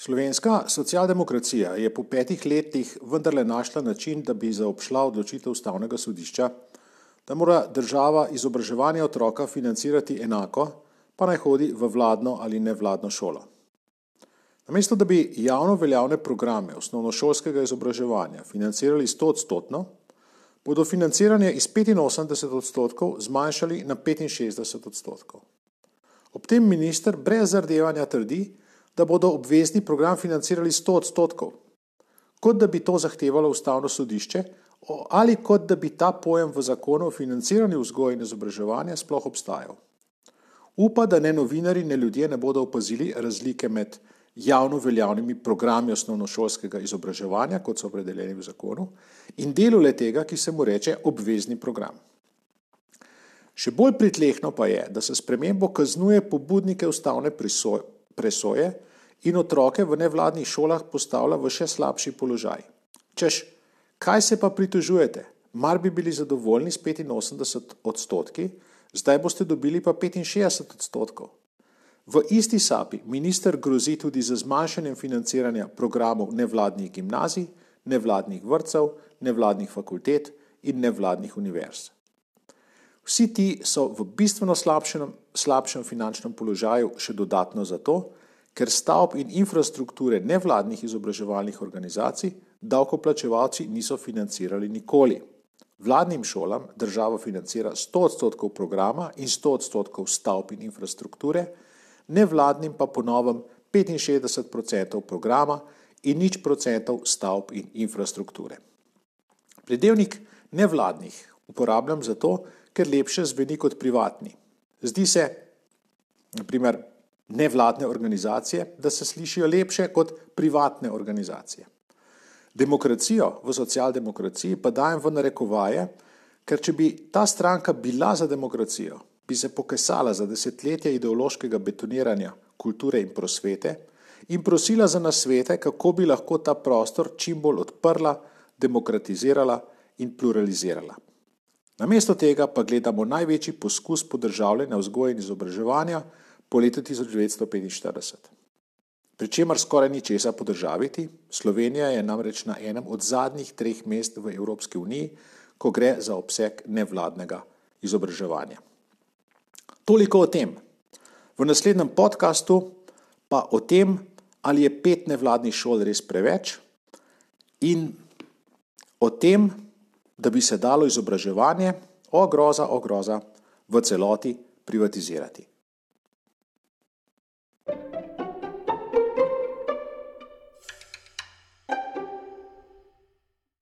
Slovenska socialdemokracija je po petih letih vendarle našla način, da bi zaobšla odločitev ustavnega sodišča, da mora država izobraževanje otroka financirati enako, pa naj hodi v vladno ali nevladno šolo. Namesto da bi javno veljavne programe osnovnošolskega izobraževanja financirali 100 odstotno, bodo financiranje iz 85 odstotkov zmanjšali na 65 odstotkov. Ob tem minister brez zardevanja trdi, da bodo obvezni program financirali 100 odstotkov, kot da bi to zahtevalo ustavno sodišče ali kot da bi ta pojem v zakonu o financiranju vzgoje in izobraževanja sploh obstajal. Upa, da ne novinari, ne ljudje ne bodo opazili razlike med javno veljavnimi programi osnovnošolskega izobraževanja, kot so opredeljeni v zakonu, in delu le tega, ki se mu reče obvezni program. Še bolj pritlehno pa je, da se spremembo kaznuje pobudnike ustavne presoje in otroke v nevladnih šolah postavlja v še slabši položaj. Češ, kaj se pa pritožujete? Mar bi bili zadovoljni s 85 odstotki, zdaj boste dobili pa 65 odstotkov. V isti sapi minister grozi tudi za zmanjšanjem financiranja programov nevladnih gimnazij, nevladnih vrtcev, nevladnih fakultet in nevladnih univerz. Vsi ti so v bistveno slabšem, slabšem finančnem položaju še dodatno zato, ker stavb in infrastrukture nevladnih izobraževalnih organizacij davkoplačevalci niso financirali nikoli. Vladnim šolam država financira 100 odstotkov programa in 100 odstotkov stavb in infrastrukture, nevladnim pa ponovem 65 odstotkov programa in nič procentov stavb in infrastrukture. Pridevnik nevladnih uporabljam zato, ker lepše zveni kot privatni. Zdi se, naprimer, nevladne organizacije, da se slišijo lepše kot privatne organizacije. Demokracijo v socialdemokraciji pa dajem v narekovaje, ker če bi ta stranka bila za demokracijo, bi se pokesala za desetletja ideološkega betoniranja kulture in prosvete in prosila za nasvete, kako bi lahko ta prostor čim bolj odprla, demokratizirala in pluralizirala. Namesto tega pa gledamo največji poskus podržavljanja vzgoje in izobraževanja po letu 1945. Pričemer skoraj ni česa podržaviti, Slovenija je namreč na enem od zadnjih treh mest v Evropski uniji, ko gre za obseg nevladnega izobraževanja. Toliko o tem. V naslednjem podkastu pa o tem, ali je pet nevladnih šol res preveč in o tem, da bi se dalo izobraževanje, o groza, o groza, v celoti privatizirati.